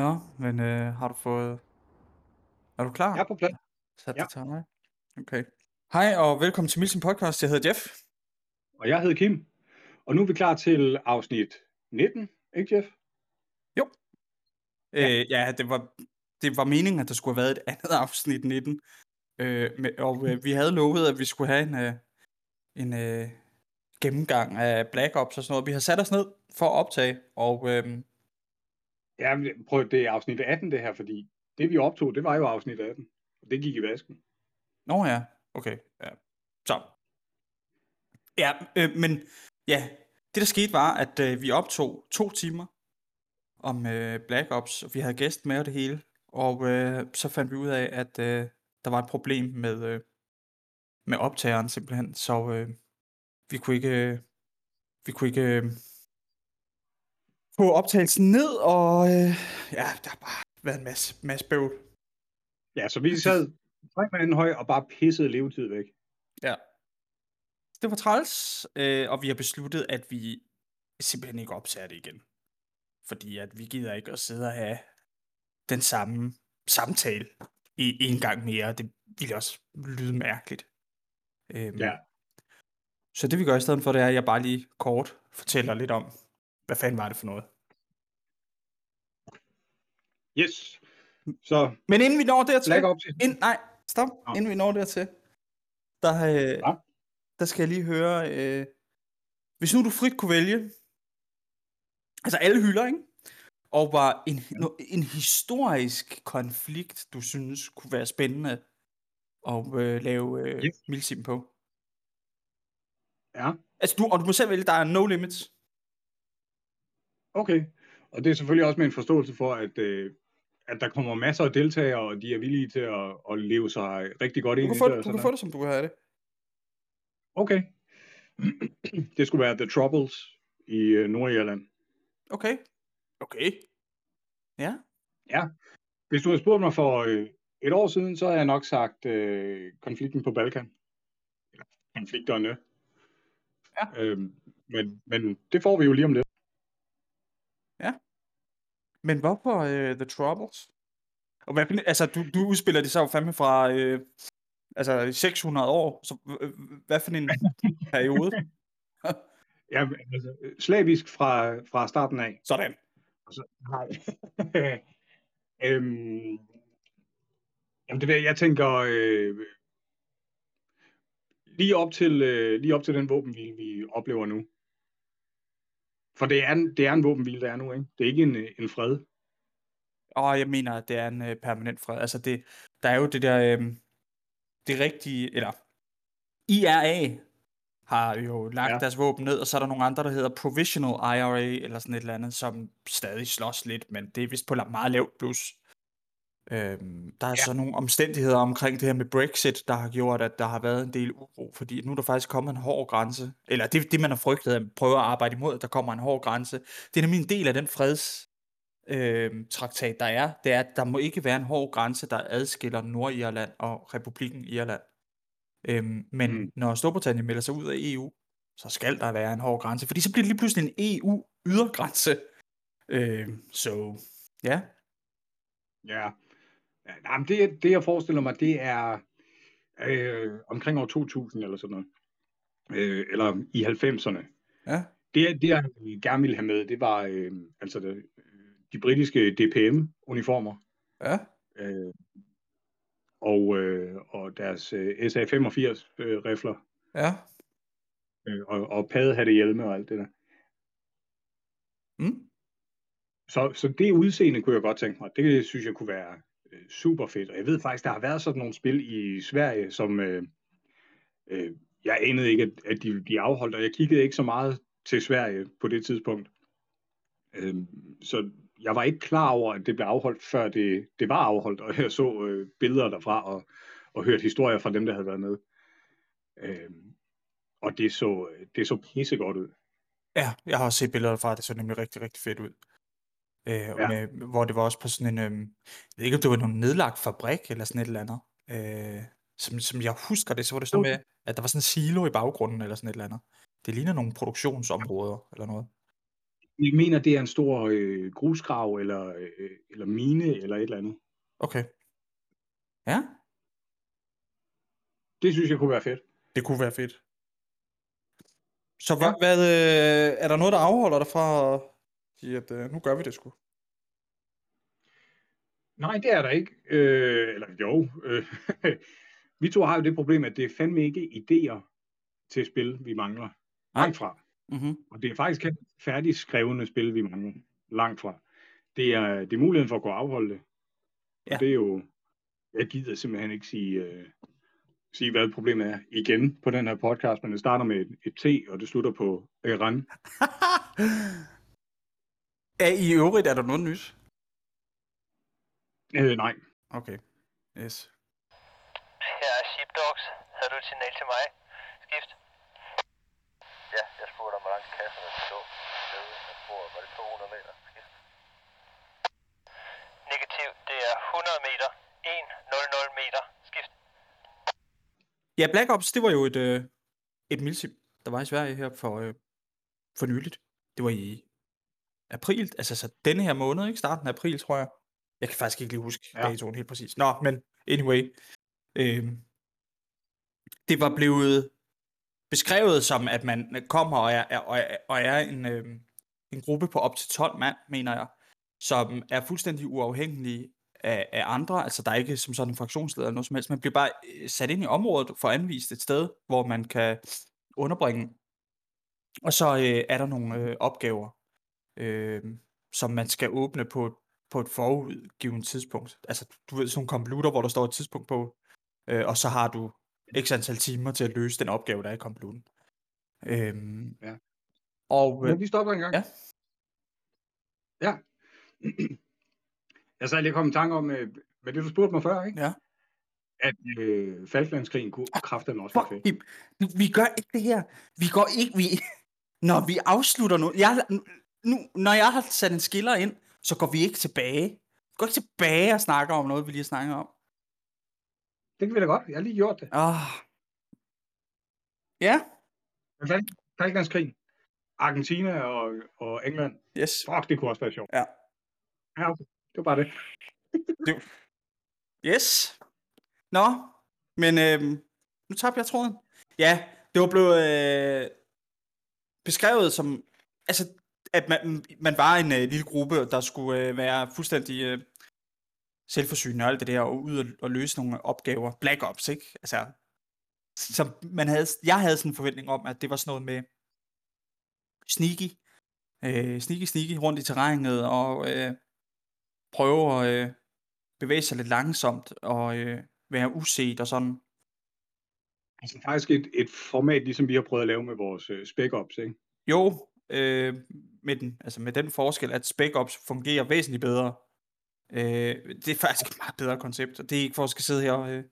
Ja, men øh, har du fået... Er du klar? Jeg er på plads. Sat Ja. til mig. Okay. Hej og velkommen til Milton Podcast. Jeg hedder Jeff. Og jeg hedder Kim. Og nu er vi klar til afsnit 19, ikke Jeff? Jo. Ja. Ja, øh, ja det, var, det var meningen, at der skulle have været et andet afsnit 19. Øh, med, og øh, vi havde lovet, at vi skulle have en, øh, en øh, gennemgang af Black Ops og sådan noget. Vi har sat os ned for at optage, og øh, Ja, prøv, det er afsnit 18 det her, fordi det vi optog, det var jo afsnit 18. Og det gik i vasken. Nå ja, okay. Ja. Så. Ja, øh, men ja, det der skete var, at øh, vi optog to timer om øh, Black Ops, og vi havde gæst med og det hele. Og øh, så fandt vi ud af, at øh, der var et problem med, øh, med optageren simpelthen, så øh, vi kunne ikke, øh, vi kunne ikke øh, få optagelsen ned, og øh, ja, der har bare været en masse, masse bøvl. Ja, så vi sad tre mand høj og bare pissede levetid væk. Ja. Det var træls, øh, og vi har besluttet, at vi simpelthen ikke optager det igen. Fordi at vi gider ikke at sidde og have den samme samtale i en gang mere. Det ville også lyde mærkeligt. Øhm, Ja. Så det vi gør i stedet for, det er, at jeg bare lige kort fortæller lidt om, hvad fanden var det for noget. Yes. Så Men inden vi når dertil, ind, nej, stop, Nå. inden vi når dertil, der, øh, Ja. der skal jeg lige høre, øh, hvis nu du frit kunne vælge, altså alle hylder, ikke? Og var en, Ja. en historisk konflikt, du synes kunne være spændende at øh, lave øh, Yes. milsim på. Ja, Altså, du, og du må selv vælge, der er no limits. Okay. Og det er selvfølgelig også med en forståelse for, at, øh, at der kommer masser af deltagere, og de er villige til at, at leve sig rigtig godt Du ind i det. du kan få det, som du vil have det. Okay. Det skulle være The Troubles i øh, Nordirland. Okay. Okay. Ja. Hvis du havde spurgt mig for øh, et år siden, så havde jeg nok sagt øh, konflikten på Balkan. Eller konflikterne. Ja. Øhm, men, men det får vi jo lige om lidt. Men hvorfor uh, The Troubles? Og hvad, altså, du, du udspiller det så jo fandme fra øh, altså 600 år, så h- h- hvad for en periode? Ja, altså, øh, slavisk fra, fra starten af. Sådan. Og så, nej. øhm, jamen det ved jeg, jeg tænker øh, lige op til øh, lige op til den våbenhvile, vi oplever nu. For det er en, det er en våbenhvile, der er nu, ikke? Det er ikke en, øh, en fred. Og jeg mener, at det er en øh, permanent fred. Altså, det, der er jo det der, øh, det rigtige, eller IRA har jo lagt Ja. deres våben ned, og så er der nogle andre, der hedder Provisional IRA, eller sådan et eller andet, som stadig slås lidt, men det er vist på meget lavt plus. Øhm, der er Ja. så nogle omstændigheder omkring det her med Brexit, der har gjort, at der har været en del uro, fordi nu er der faktisk kommet en hård grænse, eller det, det man har frygtet, at prøve at arbejde imod, at der kommer en hård grænse. Det er nemlig en del af den freds øh, traktat, der er, det er, at der må ikke være en hård grænse, der adskiller Nordirland og Republikken Irland. Øhm, men Mm. når Storbritannien melder sig ud af EU, så skal der være en hård grænse, fordi så bliver det lige pludselig en EU-ydergrænse. Øh, så ja, Ja. ja nej, men det, det, jeg forestiller mig, det er øh, omkring år 2000 eller sådan noget. Øh, eller i 90'erne. ja, Det, det, jeg gerne ville have med, det var øh, altså det, de britiske DPM-uniformer ja, øh, og, øh, og deres øh, SA-85-rifler ja, øh, og, og paddehattehjelme og alt det der. mm, Så, så det udseende kunne jeg godt tænke mig. Det synes jeg kunne være øh, super fedt. Og jeg ved faktisk, der har været sådan nogle spil i Sverige, som øh, øh, jeg anede ikke, at, at de ville blive afholdt, og jeg kiggede ikke så meget til Sverige på det tidspunkt. Øh, så jeg var ikke klar over, at det blev afholdt, før det, det var afholdt, og jeg så øh, billeder derfra og, og hørte historier fra dem, der havde været med. Øh, og det så, det så pissegodt ud. ja, jeg har også set billeder fra, det så nemlig rigtig, rigtig fedt ud. Øh, Ja. med, hvor det var også på sådan en, øh, jeg ved ikke, om det var nogen nedlagt fabrik, eller sådan et eller andet. Øh, som, som jeg husker det, så var det sådan med, at der var sådan en silo i baggrunden, eller sådan et eller andet. Det ligner nogle produktionsområder, eller noget. Jeg mener, det er en stor øh, grusgrav, eller, øh, eller mine, eller et eller andet. Okay. Ja, Det synes jeg kunne være fedt. det kunne være fedt. Så hvad, Ja. hvad øh, er der noget, der afholder dig fra sige, at øh, nu gør vi det sgu? Nej, det er der ikke. Øh, eller jo. Øh, vi to har jo det problem, at det er fandme ikke idéer til spil, vi mangler. Langt fra. Mm-hmm. Og det er faktisk ikke færdigskrevne spil, vi mangler. Langt fra. Det er, det er muligheden for at kunne afholde det. Ja. Og det er jo... Jeg gider simpelthen ikke sige, øh, sige, hvad problemet er igen på den her podcast, men det starter med et, et T, og det slutter på Iran. er i øvrigt, er der noget nyt? Øh, nej. Okay. Yes. Her er Sheepdogs. Havde du et signal til mig? Skift. Ja, jeg spurgte om, hvor langt kasserne stå. Nede af bordet. Var det 200 meter? Skift. Negativ. Det er 100 meter. 100 meter. Skift. Ja, Black Ops, det var jo et, øh, et milsim, der var i Sverige her for, øh, for nyligt. Det var i april, altså så denne her måned, ikke? Starten af april, tror jeg. Jeg kan faktisk ikke lige huske ja. Datoen helt præcis. Nå, men anyway. Øh, det var blevet beskrevet som, at man kommer og er, er, og er, og er en, øh, en gruppe på op til 12 mand, mener jeg, som er fuldstændig uafhængige af, af andre. Altså, der er ikke som sådan en fraktionsleder eller noget som helst. Man bliver bare øh, sat ind i området for anvist et sted, hvor man kan underbringe. Og så øh, er der nogle øh, opgaver, øh, som man skal åbne på, på et forudgivet tidspunkt. Altså, du ved, sådan nogle computer, hvor der står et tidspunkt på, øh, og så har du x antal timer til at løse den opgave, der er i computeren. Øhm, Ja. Og øh, Men vi stopper en gang. Ja. Ja. Jeg sad lige kommet i tanke om, øh, med det du spurgte mig før, ikke? Ja. At øh, Falklandskrigen kunne kræfte også fuck, vi, vi gør ikke det her. Vi går ikke, vi, når vi afslutter nu, jeg, nu, når jeg har sat en skiller ind, så går vi ikke tilbage. Vi går ikke tilbage og snakker om noget, vi lige har snakket om. Det kan vi da godt. Jeg har lige gjort det. Ah. Ja, Falk- Falklandskrigen. Argentina og, og England. yes. Fuck, det kunne også være sjovt. Ja. Ja, okay. Det var bare det. Yes. Nå, men øhm, nu tabte jeg tråden. Ja, det var blevet øh, beskrevet som, altså, at man, man var en øh, lille gruppe, der skulle øh, være fuldstændig øh, selvforsynende og alt det der, og ud og, og løse nogle opgaver. Black Ops, ikke? Altså, som man havde, jeg havde sådan en forventning om, at det var sådan noget med sneaky, øh, sneaky, sneaky rundt i terrænet, og øh, prøve at øh, bevæge sig lidt langsomt, og øh, være uset og sådan. Altså faktisk et, et format, ligesom vi har prøvet at lave med vores øh, Spec Ops, ikke? Jo, øh, med, den, altså med den forskel, at Spec Ops fungerer væsentligt bedre. Øh, det er faktisk et meget bedre koncept, og det er ikke for, at jeg skal sidde her og, øh,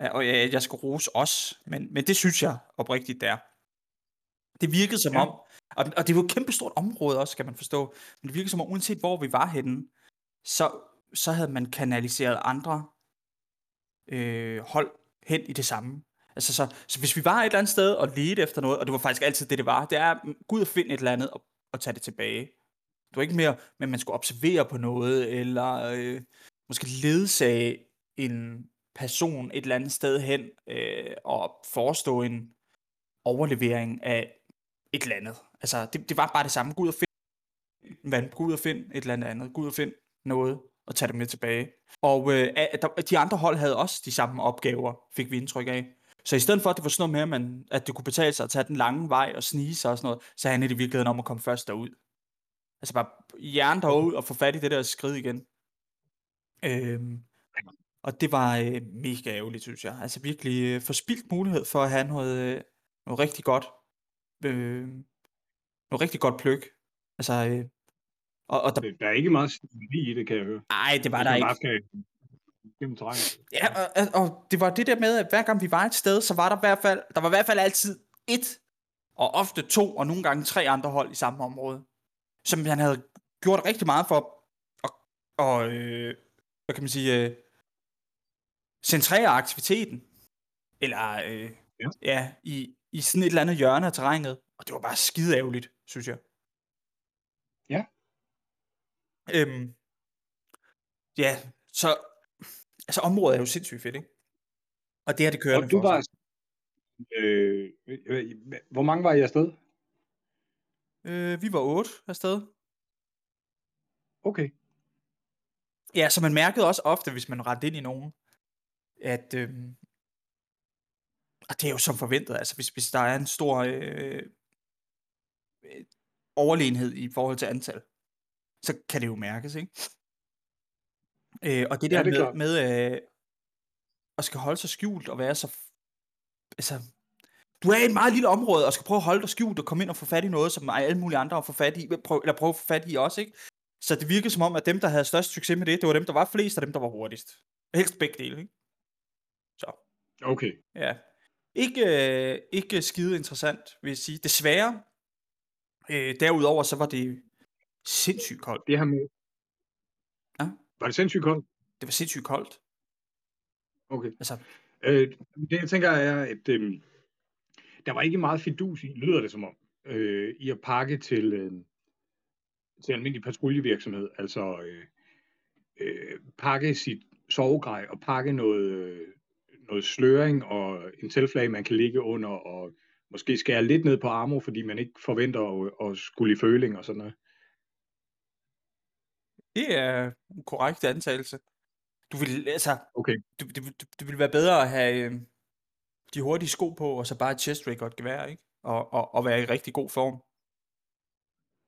og jeg, jeg skal rose os, men, men det synes jeg oprigtigt, det er. Det virkede som Ja. om, og, og det var et kæmpe stort område også, kan man forstå, men det virkede som om, uanset hvor vi var henne, så, så havde man kanaliseret andre øh, hold hen i det samme. Altså så, så hvis vi var et eller andet sted og ledte efter noget, og det var faktisk altid det, det var, det er, mm, gud gå ud og finde et eller andet og, og tage det tilbage. Det var ikke mere, men man skulle observere på noget, eller øh, måske ledsage en person et eller andet sted hen, øh, og forestå en overlevering af et eller andet. Altså, det, det var bare det samme. Gå ud og finde vand, gå ud og finde et eller andet andet, gå ud og finde noget, og tage det med tilbage. Og øh, der, de andre hold havde også de samme opgaver, fik vi indtryk af. Så i stedet for, at det var sådan noget med, at, man, at det kunne betale sig at tage den lange vej og snige sig og sådan noget, så handlede det i virkeligheden om at komme først derud. Altså bare hjernen derud og få fat i det der skridt igen. Øhm, og det var øh, mega ærgerligt, synes jeg. Altså virkelig øh, forspildt mulighed for at have noget, øh, noget rigtig godt. Øh, noget rigtig godt pløk. Altså, øh, og, og der, Der er ikke meget i det, kan jeg høre. ej, det var der ikke. skal gennem terrænet. Ja, og, og, det var det der med, at hver gang vi var et sted, så var der i hvert fald, der var i hvert fald altid et, og ofte to, og nogle gange tre andre hold i samme område. Som han havde gjort rigtig meget for at, og, øh, hvad kan man sige, øh, centrere aktiviteten. Eller, øh, Ja. ja, i, i sådan et eller andet hjørne af terrænet. Og det var bare skide ærgerligt, synes jeg. Øhm, ja, så altså området er jo sindssygt fedt, ikke? Og det er det kørende Og du for var... ikke? Øh, øh, hvor mange var I afsted? Øh, vi var otte afsted. Okay. Ja, så man mærkede også ofte, hvis man rendte ind i nogen, at øhm, og det er jo som forventet, altså hvis, hvis der er en stor øh, øh, overlegenhed i forhold til antal, så kan det jo mærkes, ikke? Øh, og det Ja, der det er med, med øh, at skal holde sig skjult og være så... Altså, du er i et meget lille område og skal prøve at holde dig skjult og komme ind og få fat i noget, som alle mulige andre fået fat i, prøv, eller prøve at få fat i også, ikke? Så det virkede som om, at dem, der havde størst succes med det, det var dem, der var flest, og dem, der var hurtigst. Helst begge dele, ikke? Så, Okay. ja. Ikke, øh, ikke skide interessant, vil jeg sige. Desværre, øh, derudover, så var det sindssygt koldt. Det her med... Ja. Var det sindssygt koldt? Det var sindssygt koldt. Okay. Altså, Øh, det jeg tænker er, at øh, der var ikke meget fidus i, lyder det som om, øh, i at pakke til, øh, til almindelig patruljevirksomhed. Altså øh, øh, pakke sit sovegrej og pakke noget, øh, noget sløring og en teltflag, man kan ligge under og måske skære lidt ned på armor, fordi man ikke forventer at, at skulle i føling og sådan noget. Det er en korrekt antagelse. Du vil, altså, Okay. du, det, det, det ville være bedre at have øh, de hurtige sko på, og så bare et chest rig og et gevær, ikke? Og, og, og være i rigtig god form.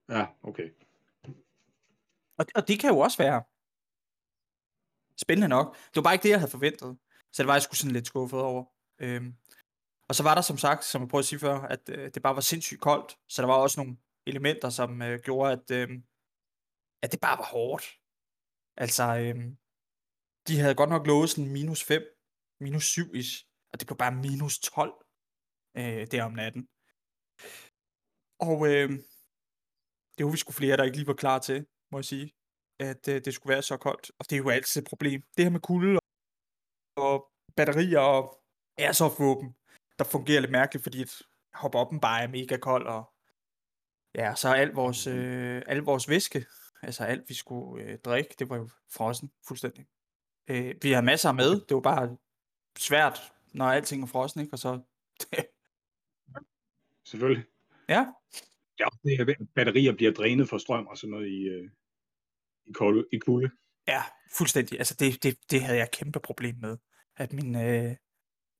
Ja, okay. Og, og det kan jo også være spændende nok. Det var bare ikke det, jeg havde forventet. Så det var jeg skulle sådan lidt skuffet over. Øhm, og så var der som sagt, som jeg prøvede at sige før, at øh, det bare var sindssygt koldt. Så der var også nogle elementer, som øh, gjorde, at, øh, at det bare var hårdt. Altså, øh, de havde godt nok lovet sådan minus 5, minus 7 ish, og det blev bare minus 12 øh, der om natten. Og øh, det var vi sgu flere, der ikke lige var klar til, må jeg sige, at øh, det skulle være så koldt. Og det er jo altid et problem. Det her med kulde og batterier og airsoft-våben, der fungerer lidt mærkeligt, fordi at hop op bare er mega kold, og ja, så er al vores, øh, al vores væske, altså alt vi skulle øh, drikke, det var jo frossen fuldstændig. Øh, vi havde masser med, det var bare svært, når alting er frossen, ikke? Og så, Selvfølgelig. ja, Ja, det er, batterier bliver drænet for strøm og sådan noget i, øh, i, kolde, i kulde. Ja, fuldstændig. Altså, det, det, det havde jeg kæmpe problem med. At mine øh,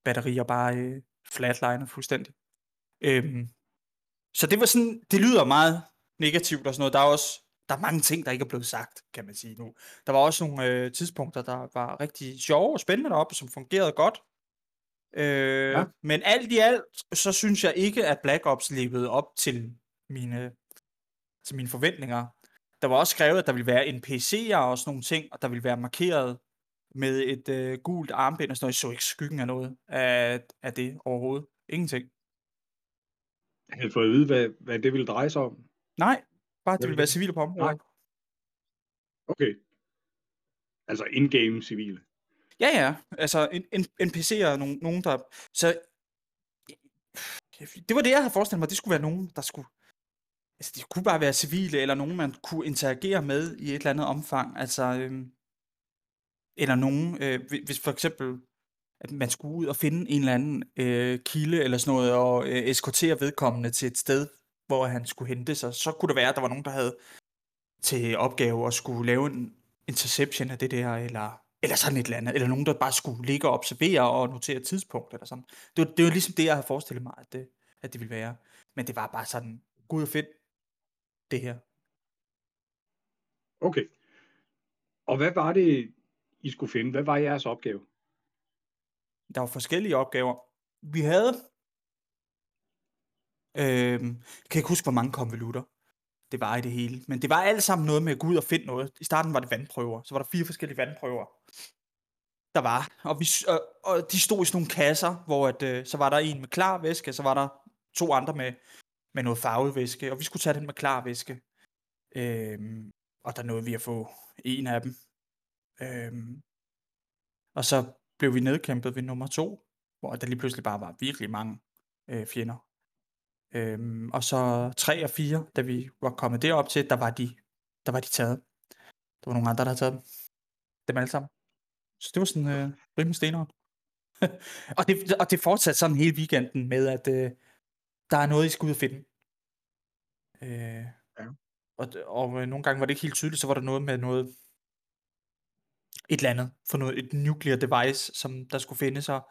batterier bare øh, flatliner fuldstændig. Øhm, så det var sådan, det lyder meget negativt og sådan noget. Der er også, der er mange ting, der ikke er blevet sagt, kan man sige nu. Der var også nogle øh, tidspunkter, der var rigtig sjove og spændende deroppe, som fungerede godt. Øh, Ja. Men alt i alt, så synes jeg ikke, at Black Ops levede op til mine, til mine forventninger. Der var også skrevet, at der ville være NPC'er og sådan nogle ting, og der ville være markeret med et øh, gult armbind og sådan noget. Jeg så ikke skyggen af noget af, af det overhovedet. Ingenting. Jeg havde fået at vide, hvad, hvad det ville dreje sig om. Nej, bare at det vil være civile på området. Okay. Altså in-game civile. Ja, ja. Altså en, en, NPC'er, nogen, nogen der... Så det var det, jeg havde forestillet mig. Det skulle være nogen, der skulle... Altså, det kunne bare være civile, eller nogen, man kunne interagere med i et eller andet omfang. Altså, øhm, eller nogen, øh, hvi- hvis for eksempel, at man skulle ud og finde en eller anden øh, kilde eller sådan noget, og øh, eskortere vedkommende til et sted, hvor han skulle hente sig, så kunne det være, at der var nogen, der havde til opgave at skulle lave en interception af det der, eller, eller sådan et eller andet, eller nogen, der bare skulle ligge og observere og notere tidspunkt, eller sådan. Det var, det var ligesom det, jeg havde forestillet mig, at det, at det ville være. Men det var bare sådan, gud og fedt, det her. Okay. Og hvad var det, I skulle finde? Hvad var jeres opgave? Der var forskellige opgaver. Vi havde, øhm, jeg kan ikke huske, hvor mange konvolutter det var i det hele, men det var alt sammen noget med at gå ud og finde noget. I starten var det vandprøver, så var der fire forskellige vandprøver, der var. Og, vi, og, og de stod i sådan nogle kasser, hvor at, øh, så var der en med klar væske, så var der to andre med, med noget farvet væske, og vi skulle tage den med klar væske. Øh, og der nåede vi at få en af dem. Øh, og så blev vi nedkæmpet ved nummer to, hvor der lige pludselig bare var virkelig mange øh, fjender. Øhm, og så tre og fire, da vi var kommet derop til, der var de, der var de taget. Der var nogle andre, der havde taget dem. Dem alle sammen. Så det var sådan øh, rimelig stenere. og, det, og det fortsatte sådan hele weekenden med, at øh, der er noget, I skal ud og finde. Øh, Ja. Og, og øh, nogle gange var det ikke helt tydeligt, så var der noget med noget, et eller andet, for noget, et nuclear device, som der skulle findes, og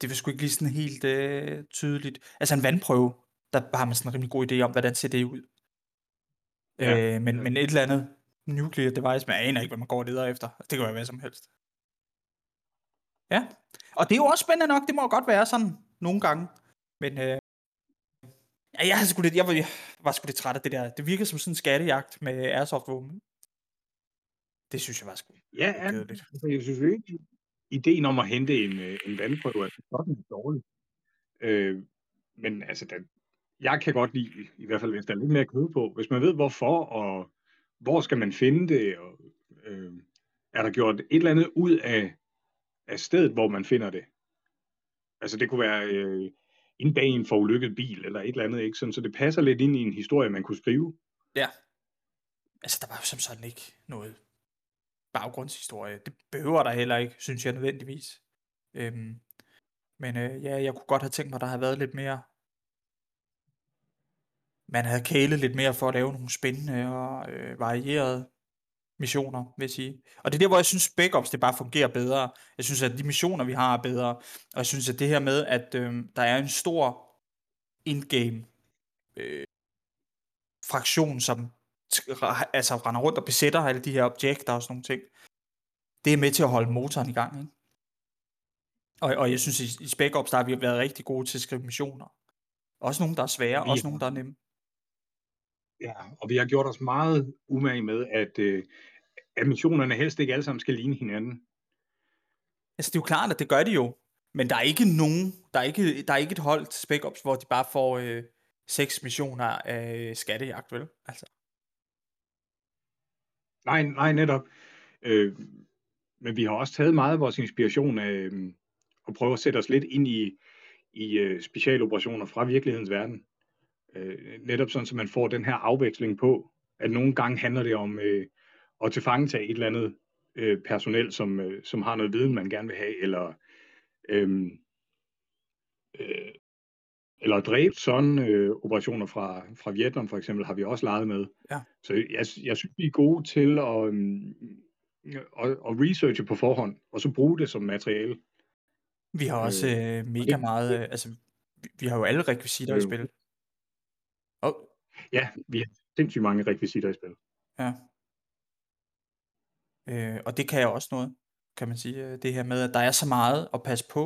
det var sgu ikke lige sådan helt øh, tydeligt. Altså en vandprøve, der har man sådan en rimelig god idé om, hvordan ser det ud. Ja, Øh, men, men et eller andet nuclear device, jeg aner ikke, hvad man går leder efter. Det kan være hvad som helst. Ja, og det er jo også spændende nok, det må godt være sådan nogle gange. Men øh, ja, jeg, sgu lidt, jeg, var, jeg var sgu lidt træt af det der. Det virker som sådan en skattejagt med airsoft-våben. Det synes jeg var sgu Ja, ja. Altså, jeg synes ikke, ideen om at hente en, øh, en vandprøve er sådan dårlig. Øh, men altså, den, jeg kan godt lide, i hvert fald hvis der er lidt mere kød på, hvis man ved hvorfor, og hvor skal man finde det, og øh, er der gjort et eller andet ud af, af stedet, hvor man finder det. Altså det kunne være øh, inde bag en forulykket bil, eller et eller andet, ikke? Sådan, så det passer lidt ind i en historie, man kunne skrive. Ja. Altså, der var jo som sådan ikke noget baggrundshistorie. Det behøver der heller ikke, synes jeg nødvendigvis. Øhm, men øh, ja, jeg kunne godt have tænkt mig, at der havde været lidt mere... Man havde kælet lidt mere for at lave nogle spændende og øh, varierede missioner, vil jeg sige. Og det er der, hvor jeg synes, backups det bare fungerer bedre. Jeg synes, at de missioner, vi har, er bedre. Og jeg synes, at det her med, at øh, der er en stor in-game øh, fraktion, som altså render rundt og besætter alle de her objekter og sådan nogle ting. Det er med til at holde motoren i gang, ikke? Og, og jeg synes, i, i Spec Ops, der har vi været rigtig gode til at skrive missioner. Også nogle, der er svære, Vi også nogle, der er nemme. Ja, og vi har gjort os meget umage med, at, øh, at missionerne helst ikke alle sammen skal ligne hinanden. Altså, det er jo klart, at det gør de jo. Men der er ikke nogen, der er ikke, der er ikke et hold til Spec Ops, hvor de bare får øh, seks missioner af skattejagt, vel? Altså, Nej, nej, netop. Øh, men vi har også taget meget af vores inspiration af øh, at prøve at sætte os lidt ind i, i øh, specialoperationer fra virkelighedens verden. Øh, netop sådan, så man får den her afveksling på, at nogle gange handler det om øh, at tilfangetage et eller andet øh, personel, som, øh, som har noget viden, man gerne vil have, eller øh, øh, eller dræbt sådan øh, operationer fra, fra Vietnam for eksempel, har vi også leget med. Ja. Så jeg, jeg synes, vi er gode til at, øhm, at, at researche på forhånd, og så bruge det som materiale. vi har også øh, mega det- meget, øh, altså, vi, har jo alle rekvisitter i Øh, spil. Og, Ja, vi har sindssygt mange rekvisitter i spil. Ja. Øh, og det kan jo også noget, kan man sige. øh, Det her med, at der er så meget at passe på.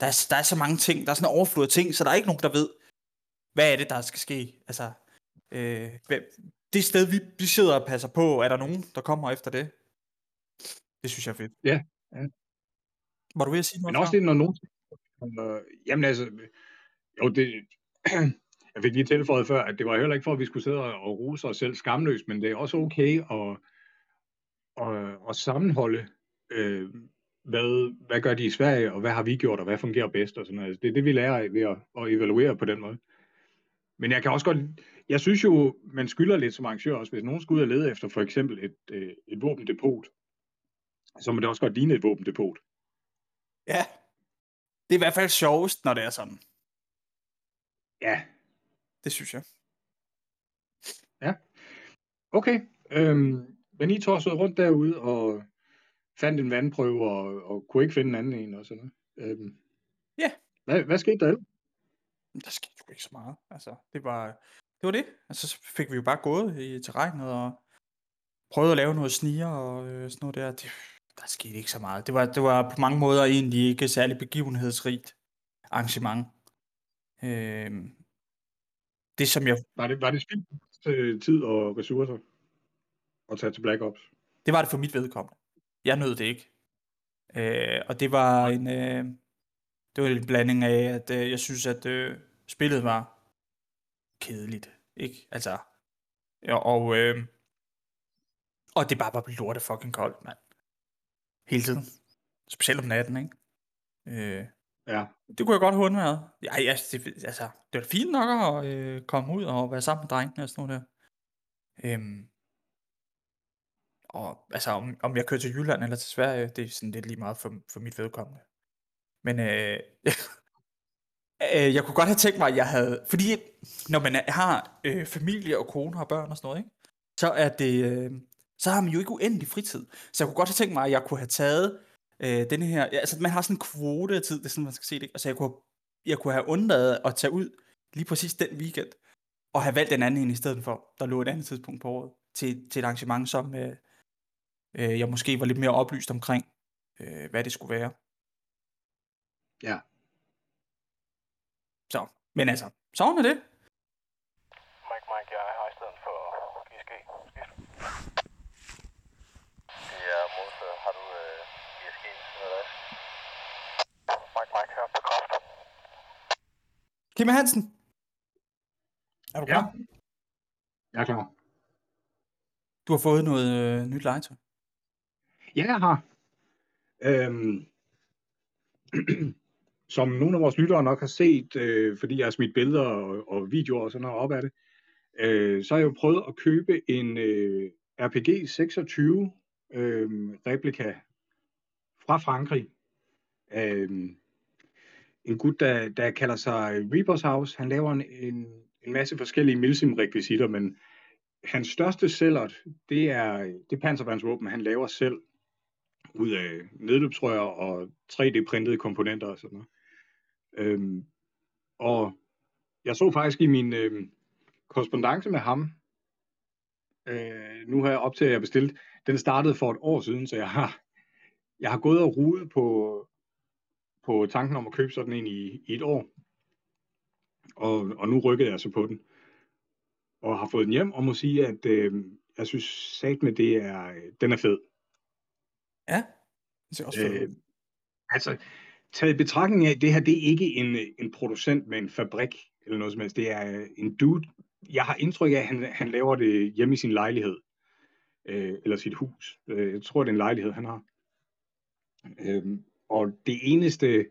Der er, der er så mange ting, der er sådan en overflod af ting, så der er ikke nogen, der ved, hvad er det, der skal ske. Altså, øh, det sted, vi, vi sidder og passer på, er der nogen, der kommer efter det? Det synes jeg er fedt. Ja, ja. Var du ved at sige noget Men også før? det, når nogen... Øh, jamen altså, jo, det, jeg fik lige tilføjet før, at det var heller ikke for, at vi skulle sidde og rose os selv skamløst, men det er også okay at, at, at sammenholde, øh, hvad, hvad gør de i Sverige, og hvad har vi gjort, og hvad fungerer bedst, og sådan noget. Altså, Det er det, vi lærer af ved at, at evaluere på den måde. Men jeg kan også godt, jeg synes jo, man skylder lidt som arrangør også, hvis nogen skal ud og lede efter for eksempel et, øh, et våbendepot, så må det også godt ligne et våbendepot. Ja. Det er i hvert fald sjovest, når det er sådan. Ja, Det synes jeg. Okay, øhm, men I torsede rundt derude og fandt en vandprøve og, og kunne ikke finde en anden en og sådan noget. Øhm, Ja. Hvad, hvad skete der ellers? Der skete sgu ikke så meget. Altså, det var det. Var det. Altså, så fik vi jo bare gået i terrænet og prøvet at lave noget sniger og øh, sådan noget der. Det, der skete ikke så meget. Det var, det var på mange måder egentlig ikke særlig begivenhedsrigt arrangement. Øh, det som jeg, Var det, var det spild øh, tid og ressourcer at tage til Black Ops? det var det for mit vedkommende. Jeg nød det ikke. Øh, og det var en, øh, det var en blanding af, at øh, jeg synes, at øh, spillet var kedeligt. Ikke? Altså, ja, og, øh, og det bare var lorte fucking koldt, mand. Hele tiden. Specielt om natten, ikke? Øh, Ja, det kunne jeg godt have undværet. Ja, ja, det, altså, det var fint nok at øh, komme ud og være sammen med drengene og sådan noget der. Øhm, og altså, om, om jeg kører til Jylland eller til Sverige, det er sådan lidt lige meget for, for mit vedkommende. Men øh, øh, jeg kunne godt have tænkt mig, at jeg havde... Fordi når man har øh, familie og kone og børn og sådan noget, ikke? så er det... Øh, så har man jo ikke uendelig fritid. Så jeg kunne godt have tænkt mig, at jeg kunne have taget øh, denne her... Ja, altså, man har sådan en kvote af tid, det er sådan, man skal se det. Altså, jeg kunne, jeg kunne have undladet at tage ud lige præcis den weekend, og have valgt en anden en i stedet for, der lå et andet tidspunkt på året, til, til et arrangement, som øh, øh, jeg måske var lidt mere oplyst omkring, øh, hvad det skulle være. Ja. Så, men altså, sådan er det. Mike, Mike, jeg er her i stedet for GSG. Skift. Det er modtaget. Har du øh, GSG eller Mike, Mike, her på kraft. Kim Hansen. Er du Ja. klar? Jeg er klar. Du har fået noget øh, nyt legetøj. Ja, jeg har. Øhm, som nogle af vores lyttere nok har set, øh, fordi jeg har smidt billeder og, og videoer og sådan noget op af det, øh, så har jeg jo prøvet at købe en øh, RPG 26 øh, replika fra Frankrig. Øh, en gut, der, der kalder sig Reapers House. Han laver en, en, en masse forskellige milsim-rekvisitter, men hans største sælger, det er det panservandsvåben, han laver selv ud af nedløbsrør og 3D-printede komponenter og sådan noget. Øhm, og jeg så faktisk i min øhm, korrespondence med ham, øh, nu har jeg op til, at jeg bestilt, den startede for et år siden, så jeg har, jeg har gået og rudet på, på tanken om at købe sådan en i, i et år. Og, og nu rykkede jeg så på den. Og har fået den hjem, og må sige, at øh, jeg synes sat med det er, den er fed. Ja, det ser også fedt Øh, altså, taget i betragtning af, at det her, det er ikke en, en producent med en fabrik eller noget som helst. Det er en dude. Jeg har indtryk af, at han, han laver det hjemme i sin lejlighed. Øh, eller sit hus. Øh, jeg tror, det er en lejlighed, han har. Øh, og det eneste...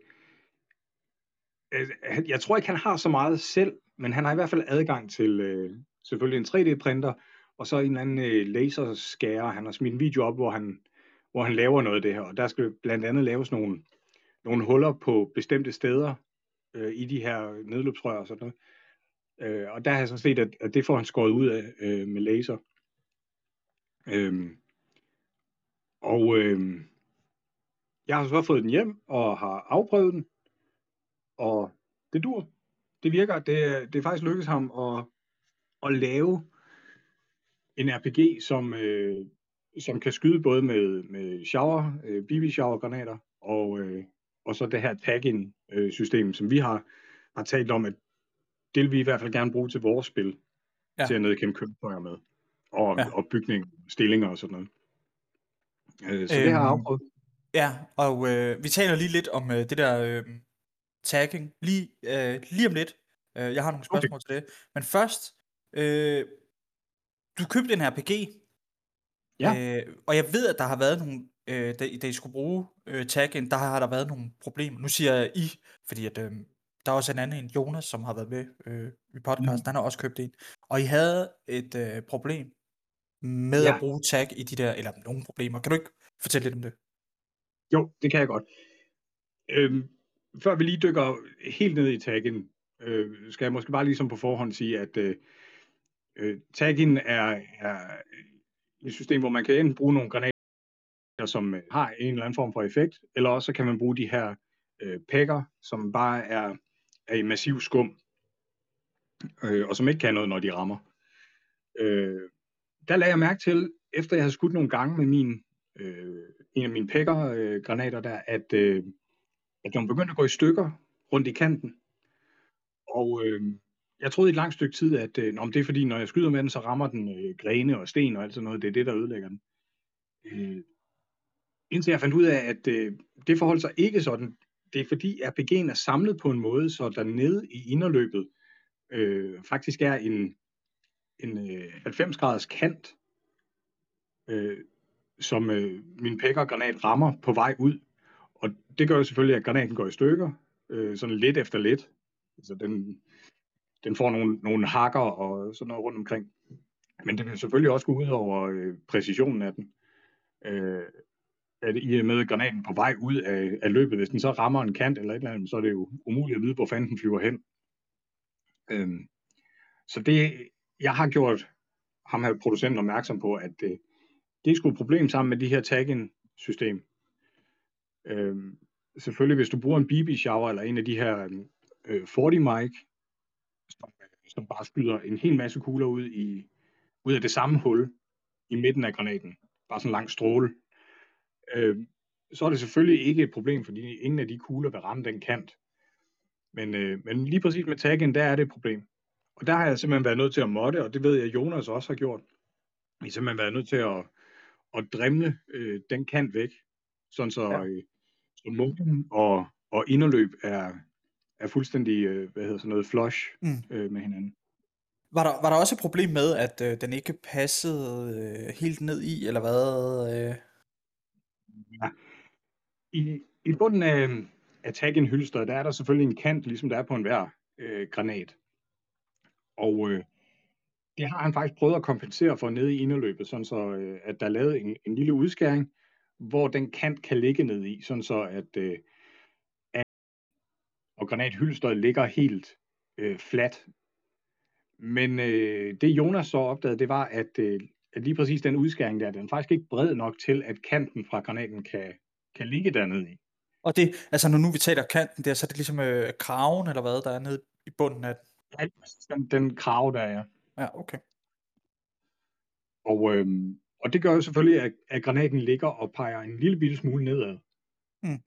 Øh, jeg tror ikke, han har så meget selv, men han har i hvert fald adgang til øh, selvfølgelig en 3D-printer, og så en eller anden øh, laserskærer. Han har smidt en video op, hvor han, hvor han laver noget af det her. Og der skal blandt andet laves nogle, nogle huller på bestemte steder øh, i de her nedløbsrør og sådan noget. Øh, og der har jeg så set, at, at det får han skåret ud af øh, med laser. Øhm, og øh, jeg har så fået den hjem og har afprøvet den, og det dur. Det virker. Det, det er faktisk lykkedes ham at, at lave en RPG, som, øh, som kan skyde både med, med shower, øh, BB shower granater og, øh, og så det her tag-in øh, system, som vi har, har talt om, at det vil vi i hvert fald gerne bruge til vores spil, Ja. til at nedkæmpe køretøjer med, og, Ja. og bygning, stillinger og sådan noget. Øh, så det har jeg Øhm, afprøvet. Ja, og øh, vi taler lige lidt om øh, det der øh, tagging, lige, øh, lige om lidt. Øh, jeg har nogle Okay. spørgsmål til det. Men først, øh, du købte en RPG, Ja. øh, og jeg ved, at der har været nogle, øh, da, da I skulle bruge øh, tagging, der har der været nogle problemer. Nu siger jeg I, fordi at, øh, der er også en anden, en Jonas, som har været med øh, i podcasten, Mm. han har også købt en. Og I havde et øh, problem med Ja. at bruge tag i de der, eller nogle problemer. Kan du ikke fortælle lidt om det? Jo, det kan jeg godt. Øhm, før vi lige dykker helt ned i taggen, øh, skal jeg måske bare ligesom på forhånd sige, at øh, øh, taggen er, er et system, hvor man kan enten bruge nogle granater, som øh, har en eller anden form for effekt, eller også så kan man bruge de her øh, pækker, som bare er, er i massiv skum, øh, og som ikke kan noget, når de rammer. Øh, der lagde jeg mærke til, efter jeg havde skudt nogle gange med min, øh, en af mine pækker-granater øh, granater der, at, øh, at de begyndte at gå i stykker rundt i kanten. Og øh, jeg troede i et langt stykke tid, at øh, nå, det er fordi, når jeg skyder med den, så rammer den øh, grene og sten og alt sådan noget. Det er det, der ødelægger den. Øh, indtil jeg fandt ud af, at øh, det forholdt sig ikke sådan. Det er fordi RPG'en er samlet på en måde, så der nede i inderløbet øh, faktisk er en, en øh, 90-graders kant, øh, som øh, min pækkergranat rammer på vej ud. Og det gør jo selvfølgelig, at granaten går i stykker, øh, sådan lidt efter lidt. Altså den, den får nogle, nogle hakker og sådan noget rundt omkring. Men det vil selvfølgelig også gå ud over øh, præcisionen af den. øh, at i og med granaten på vej ud af, af løbet, hvis den så rammer en kant eller et eller andet, så er det jo umuligt at vide, hvor fanden den flyver hen. Øhm, så det, jeg har gjort ham her producenten opmærksom på, at øh, det er sgu et problem sammen med de her tag-in-system. Øhm, selvfølgelig, hvis du bruger en BB shower eller en af de her øh, 40 mic, som, øh, som bare skyder en hel masse kugler ud i ud af det samme hul i midten af granaten, bare sådan en lang stråle, øh, så er det selvfølgelig ikke et problem, fordi ingen af de kugler vil ramme den kant. Men, øh, men lige præcis med taggen, der er det et problem. Og der har jeg simpelthen været nødt til at modde, og det ved jeg, Jonas også har gjort. Vi har simpelthen været nødt til at, at dremle øh, den kant væk, sådan så, ja. øh, så målen og, og inderløb er, er fuldstændig øh, hvad hedder sådan noget, flush mm. øh, med hinanden. Var der, var der også et problem med, at øh, den ikke passede øh, helt ned i, eller hvad? Øh? Ja. I, I bunden af, af taggen hylster, der er der selvfølgelig en kant, ligesom der er på enhver øh, granat. Og øh, det har han faktisk prøvet at kompensere for nede i inderløbet, sådan så øh, at der er lavet en, en lille udskæring, hvor den kant kan ligge ned i, sådan så at, øh, at og granathylsteret ligger helt øh, fladt. Men øh, det Jonas så opdagede, det var, at, øh, at lige præcis den udskæring der, den er faktisk ikke bred nok til, at kanten fra granaten kan, kan ligge dernede i. Og det, altså når nu vi taler kanten der, så er det ligesom øh, kraven eller hvad, der er nede i bunden af den? Ja, den, den krav der er. Ja, okay. Og, øhm, og det gør jo selvfølgelig, at, at granaten ligger og peger en lille bitte smule nedad. Mm.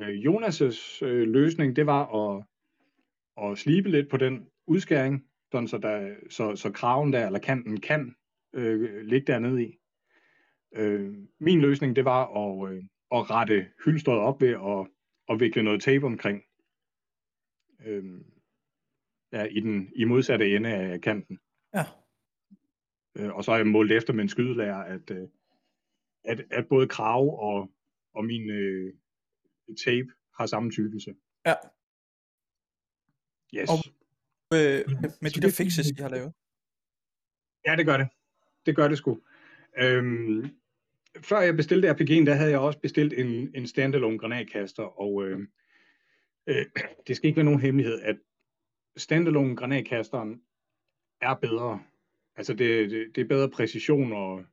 Øh, Jonas' øh, løsning, det var at, at slibe lidt på den udskæring, sådan så, der, så, så kraven der, eller kanten kan øh, ligge dernede i. Øh, min løsning, det var at, øh, at rette hyldstøjet op ved at, at vikle noget tape omkring. Øh, ja, i den i modsatte ende af kanten. Ja. Øh, og så har jeg målt efter med en skydelærer, at, øh, at, at både krav og, og min øh, tape har samme tykkelse. Ja. Yes. Og øh, med, med de der fixes, I har lavet? Ja, det gør det. Det gør det sgu. Øhm, før jeg bestilte RPG'en, der havde jeg også bestilt en, en standalone granatkaster, og øh, øh, det skal ikke være nogen hemmelighed, at standalone granatkasteren er bedre. Altså det, det, det er bedre præcision og,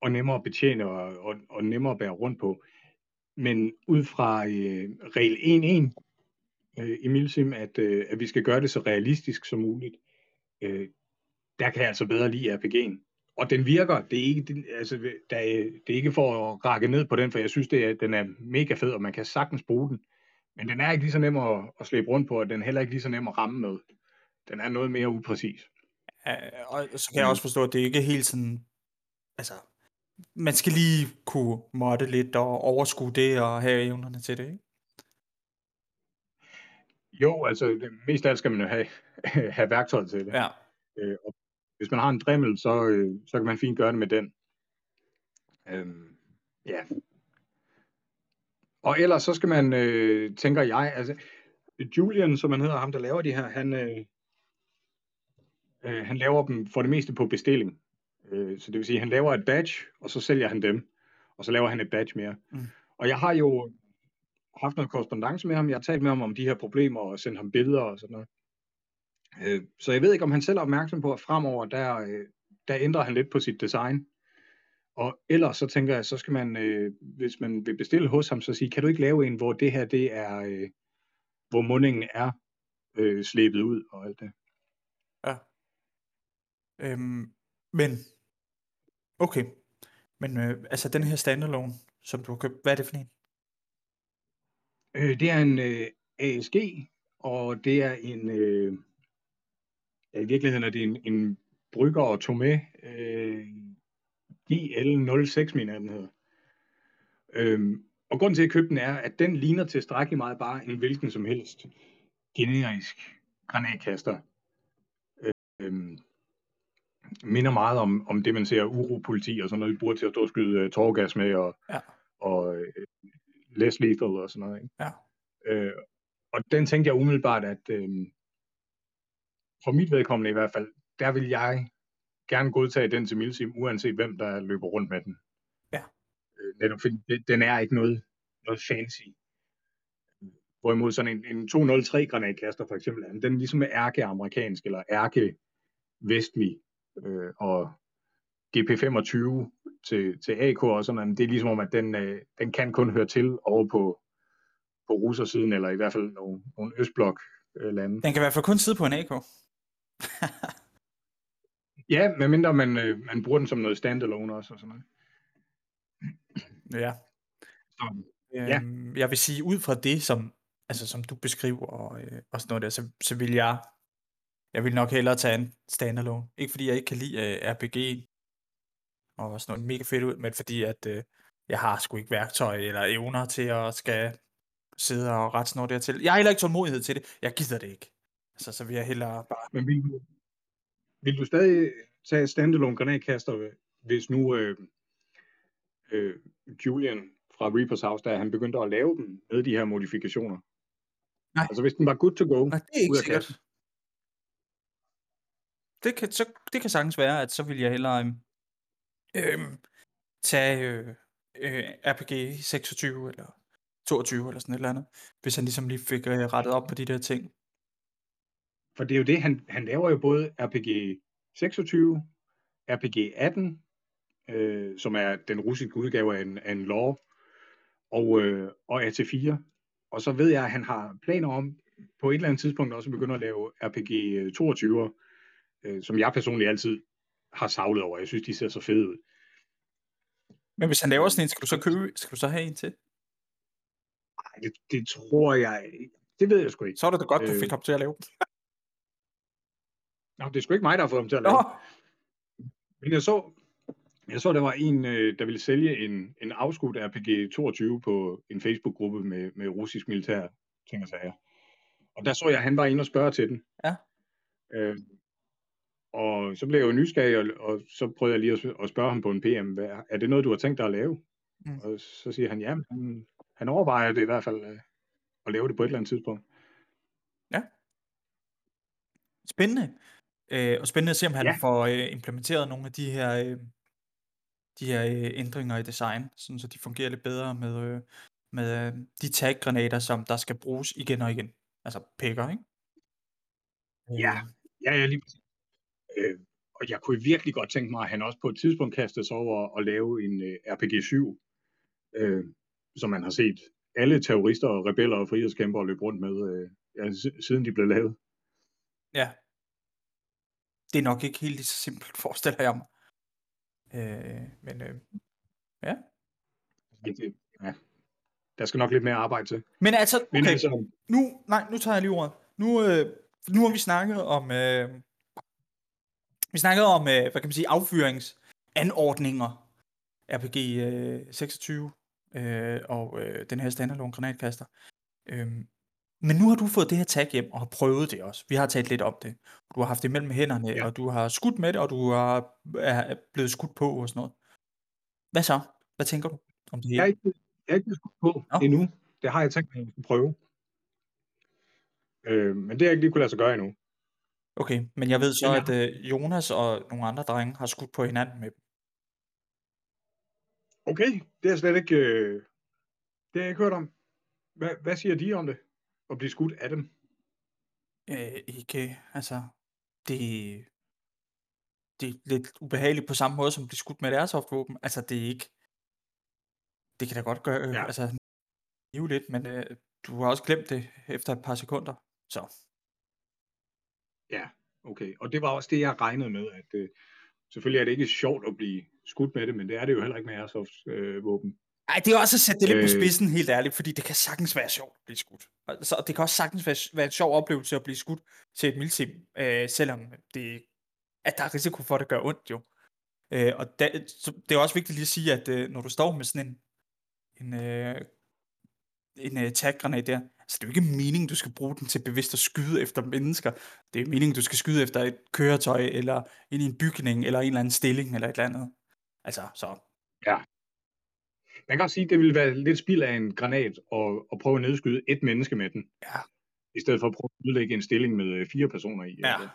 og nemmere at betjene og, og, og nemmere at bære rundt på. Men ud fra øh, regel 1.1 øh, i Milsim, at, øh, at vi skal gøre det så realistisk som muligt, øh, der kan jeg altså bedre lide RPG'en. Og den virker, det er ikke, det, altså, der det er ikke for at række ned på den, for jeg synes, det er, den er mega fed, og man kan sagtens bruge den. Men den er ikke lige så nem at, at slæbe rundt på, og den er heller ikke lige så nem at ramme med. Den er noget mere upræcis. Ja, og så kan jeg også forstå, at det ikke er helt sådan, altså, man skal lige kunne måtte lidt og overskue det og have evnerne til det, ikke? Jo, altså det, mest af alt skal man jo have, have værktøj til det. Ja. Øh, og hvis man har en drimmel, så, øh, så kan man fint gøre det med den. Øhm, ja, og ellers så skal man, øh, tænker jeg, altså Julian, som han hedder, ham der laver de her, han, øh, øh, han laver dem for det meste på bestilling. Øh, så det vil sige, at han laver et badge, og så sælger han dem, og så laver han et badge mere. Mm. Og jeg har jo haft noget korrespondence med ham, jeg har talt med ham om de her problemer, og sendt ham billeder og sådan noget. Øh, så jeg ved ikke, om han selv er opmærksom på, at fremover, der, øh, der ændrer han lidt på sit design. Og ellers så tænker jeg, så skal man, øh, hvis man vil bestille hos ham, så sige, kan du ikke lave en, hvor det her, det er, øh, hvor mundingen er øh, slæbet ud og alt det. Øhm, men, okay. Men øh, altså den her standalone, som du har købt, hvad er det for en? Øh, det er en øh, ASG, og det er en, øh, ja, i virkeligheden er det en, en brygger og Tomé øh, GL06, mener jeg, den hedder. Øhm, og grunden til, at jeg købte den er, at den ligner tilstrækkeligt meget bare en hvilken som helst generisk granatkaster. Øhm, minder meget om, om det, man ser uropoliti og sådan noget, vi bruger til at stå og skyde uh, tårgas med, og, ja. og uh, less lethal og sådan noget. Ikke? Ja. Øh, og den tænkte jeg umiddelbart, at øh, for mit vedkommende i hvert fald, der vil jeg gerne godtage den til Milsim, uanset hvem der løber rundt med den. Ja. Øh, netop fordi den er ikke noget, noget fancy. Hvorimod sådan en, en 203 granatkaster for eksempel, den ligesom er ærke-amerikansk eller ærke-vestlig, øh, og GP25 til, til AK og sådan noget, det er ligesom om, at den, øh, den kan kun høre til over på, på russersiden, eller i hvert fald nogle, nogle østblok øh, lande. Den kan i hvert fald kun sidde på en AK. ja, medmindre man, øh, man bruger den som noget standalone også og sådan noget. Ja. Så, ja. Øhm, jeg vil sige, ud fra det, som, altså, som du beskriver og, øh, og sådan noget der, så, så vil jeg jeg vil nok hellere tage en standalone. Ikke fordi jeg ikke kan lide øh, RPG og sådan noget mega fedt ud, men fordi at øh, jeg har sgu ikke værktøj eller evner til at skal sidde og rette sådan noget dertil. Jeg har heller ikke tålmodighed til det. Jeg gider det ikke. Altså, så vil jeg hellere bare... Men vil du, vil du stadig tage standalone granatkaster, hvis nu øh, øh, Julian fra Reapers House, der han begyndte at lave dem med de her modifikationer? Nej. Altså hvis den var good to go. Nej, det er ikke sikkert. Det kan, så, det kan sagtens være, at så vil jeg hellere øh, tage øh, øh, RPG 26 eller 22 eller sådan et eller andet, hvis han ligesom lige fik øh, rettet op på de der ting. For det er jo det, han, han laver jo både RPG 26, RPG 18, øh, som er den russiske udgave af en, af en lore, og, øh, og AT4. Og så ved jeg, at han har planer om på et eller andet tidspunkt også at begynde at lave RPG 22, øh, øh, som jeg personligt altid har savlet over. Jeg synes, de ser så fede ud. Men hvis han laver sådan en, skal du så købe, skal du så have en til? Nej, det, det tror jeg. Det ved jeg sgu ikke. Så er det da godt, du fik øh. ham til at lave. Nå, det er sgu ikke mig, der har fået ham til at lave. Nå. Men jeg så, jeg så, der var en, øh, der ville sælge en, en afskudt RPG 22 på en Facebook-gruppe med, med russisk militær ting og sager. Og der så jeg, at han var inde og spørge til den. Ja. Øh, og så blev jeg jo nysgerrig, og, og så prøvede jeg lige at, at spørge ham på en PM, hvad, er det noget, du har tænkt dig at lave? Mm. Og så siger han, ja, han, han overvejer det i hvert fald, øh, at lave det på et eller andet tidspunkt. Ja. Spændende. Øh, og spændende at se, om han ja. får øh, implementeret nogle af de her, øh, de her øh, ændringer i design, sådan, så de fungerer lidt bedre med, øh, med øh, de tag-granater, som der skal bruges igen og igen. Altså pikker, ikke? Ja, øh. ja, ja lige præcis. Øh, og jeg kunne virkelig godt tænke mig, at han også på et tidspunkt kastede sig over at lave en øh, RPG-7, øh, som man har set alle terrorister og rebeller og frihedskæmpere løbe rundt med, øh, ja, siden de blev lavet. Ja. Det er nok ikke helt så simpelt, forestiller jeg mig. Øh, men øh, ja. Det, ja. Der skal nok lidt mere arbejde til. Men altså, okay, men altså, nu, nej, nu tager jeg lige ordet. Nu, øh, nu har vi snakket om, øh, vi snakkede om, øh, hvad kan man sige, affyringsanordninger. RPG øh, 26 øh, og øh, den her standalone granatkaster. Øhm, men nu har du fået det her tag hjem og har prøvet det også. Vi har talt lidt om det. Du har haft det mellem hænderne, ja. og du har skudt med det, og du har, er blevet skudt på og sådan noget. Hvad så? Hvad tænker du om det her? Jeg er ikke, jeg er ikke skudt på oh. endnu. Det har jeg tænkt mig at prøve. Øh, men det har jeg ikke lige kunne lade sig gøre endnu. Okay, men jeg ved så, at øh, Jonas og nogle andre drenge har skudt på hinanden med dem. Okay, det er slet ikke, øh, det har jeg ikke hørt om. Hvad, hvad siger de om det? At blive skudt af dem? Øh, ikke, altså, det, det er lidt ubehageligt på samme måde, som at blive skudt med et airsoft-våben. Altså, det er ikke, det kan da godt gøre, øh, ja. altså, lidt, men øh, du har også glemt det efter et par sekunder, så. Ja, okay. Og det var også det, jeg regnede med, at øh, selvfølgelig er det ikke sjovt at blive skudt med det, men det er det jo heller ikke med Airsoft øh, våben. Nej, det er også at sætte det lidt på øh. spidsen, helt ærligt, fordi det kan sagtens være sjovt at blive skudt. Altså, det kan også sagtens være, være en sjov oplevelse at blive skudt til et milsim, øh, selvom det, at der er risiko for, at det gør ondt jo. Øh, og da, så det er også vigtigt lige at sige, at øh, når du står med sådan en, en, øh, en øh, taggranat der, så det er jo ikke meningen, du skal bruge den til bevidst at skyde efter mennesker. Det er meningen, du skal skyde efter et køretøj, eller ind i en bygning, eller en eller anden stilling, eller et eller andet. Altså, så... Ja. Man kan også sige, at det ville være lidt spild af en granat at, at prøve at nedskyde et menneske med den. Ja. I stedet for at prøve at udlægge en stilling med øh, fire personer i. Ja. Eller,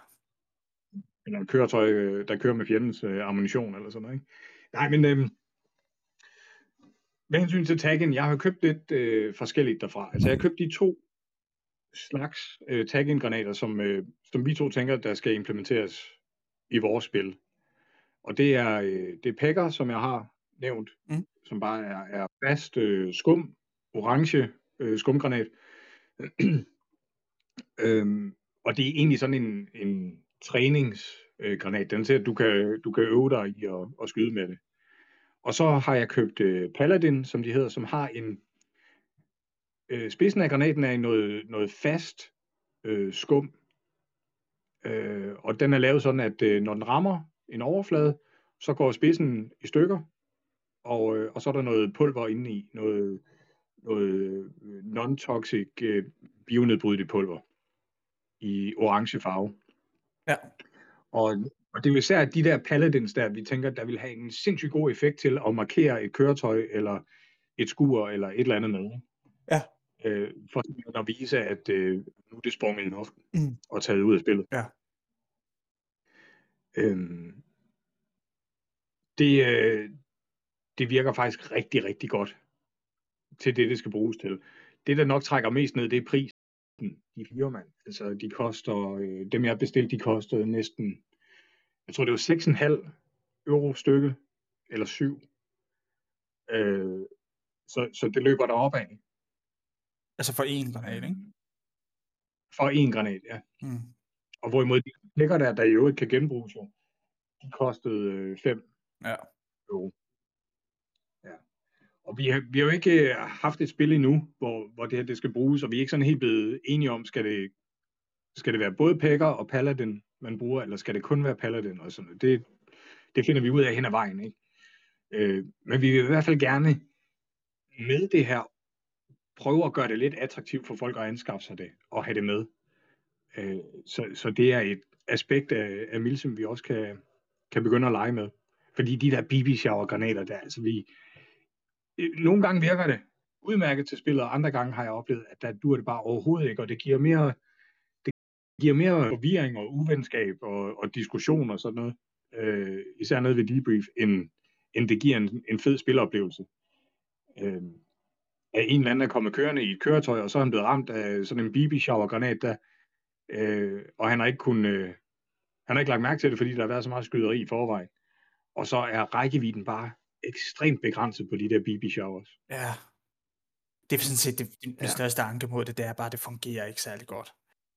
eller et køretøj, øh, der kører med fjendens uh, ammunition eller sådan noget. Ikke? Nej, men øhm, med hensyn til taggen, jeg har købt lidt øh, forskelligt derfra. Altså jeg har købt de to slags øh, tag granater som, øh, som vi to tænker, der skal implementeres i vores spil. Og det er, øh, det er Pegger, som jeg har nævnt, Mm. som bare er, er fast øh, skum, orange øh, skumgranat. øhm, og det er egentlig sådan en, en træningsgranat. Den til, at du kan, du kan øve dig i at, at skyde med det. Og så har jeg købt øh, Paladin, som de hedder, som har en... Øh, spidsen af granaten er i noget, noget fast øh, skum. Øh, og den er lavet sådan, at øh, når den rammer en overflade, så går spidsen i stykker, og, øh, og så er der noget pulver inde i, noget, noget øh, non-toxic øh, bionedbrydeligt pulver i orange farve. Ja. Og, og det er jo især de der paladins der, vi tænker, der vil have en sindssygt god effekt til at markere et køretøj, eller et skur, eller et eller andet med. Ja. Øh, for at vise, at øh, nu er det sprunget i luften Mm. og taget ud af spillet. Ja. Øhm, det, øh, det virker faktisk rigtig, rigtig godt til det, det skal bruges til. Det, der nok trækker mest ned, det er prisen. De fire mand. Altså, de koster, øh, dem jeg bestilte, de kostede næsten, jeg tror det var 6,5 euro stykke, eller 7. Øh, så, så det løber der op af. Altså for én granat, ikke? For en granat, ja. Mm. Og hvorimod de lækker der, der i øvrigt kan genbruges jo, de kostede 5 Ja. euro. Ja. Og vi har, vi har jo ikke øh, haft et spil endnu, hvor, hvor det her det skal bruges, og vi er ikke sådan helt blevet enige om, skal det, skal det være både Pegger og Paladin, man bruger, eller skal det kun være Paladin og sådan noget. Det, det finder vi ud af hen ad vejen, ikke? Øh, men vi vil i hvert fald gerne med det her prøve at gøre det lidt attraktivt for folk at anskaffe sig det og have det med. Øh, så, så det er et aspekt af, af Milsim, vi også kan, kan begynde at lege med. Fordi de der BB shower granater der, altså vi, øh, nogle gange virker det udmærket til spillet, og andre gange har jeg oplevet, at der dur det bare overhovedet ikke, og det giver mere, giver mere forvirring og uvenskab og, og diskussion og sådan noget, øh, især noget ved debrief, end, end det giver en, en fed spiloplevelse. Øh, at en eller anden er kommet kørende i et køretøj, og så er han blevet ramt af sådan en BB shower granat der, øh, og han har ikke kunnet, øh, han har ikke lagt mærke til det, fordi der har været så meget skyderi i forvejen. Og så er rækkevidden bare ekstremt begrænset på de der BB showers. Ja. Det er sådan set det, det Ja. største anke mod det, det er bare, at det fungerer ikke særlig godt.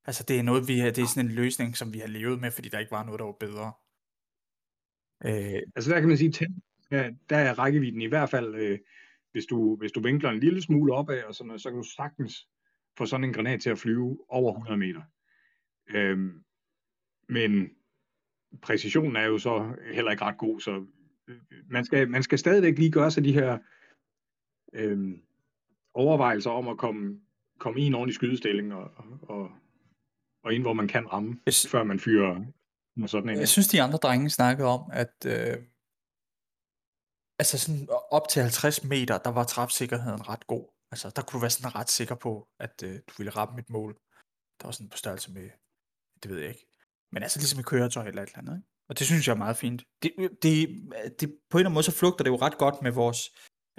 Altså det er noget, vi har, det er sådan en løsning, som vi har levet med, fordi der ikke var noget, der var bedre. Øh, Altså der kan man sige, at der, der er rækkevidden i hvert fald, øh, hvis, du, hvis du vinkler en lille smule opad, og sådan noget, så kan du sagtens få sådan en granat til at flyve over 100 meter. Øh, men præcisionen er jo så heller ikke ret god, så øh, man skal, man skal stadigvæk lige gøre sig de her øh, overvejelser om at komme, komme i en ordentlig skydestilling og, og, og ind, hvor man kan ramme, Hvis- før man fyrer med sådan en. Jeg synes, de andre drenge snakkede om, at øh, altså sådan op til 50 meter, der var træfsikkerheden ret god. Altså der kunne du være sådan ret sikker på, at øh, du ville ramme et mål. Der var sådan på størrelse med, det ved jeg ikke. Men altså ligesom et køretøj eller et eller andet. Ikke? Og det synes jeg er meget fint. Det, det, det, på en eller anden måde så flugter det jo ret godt med vores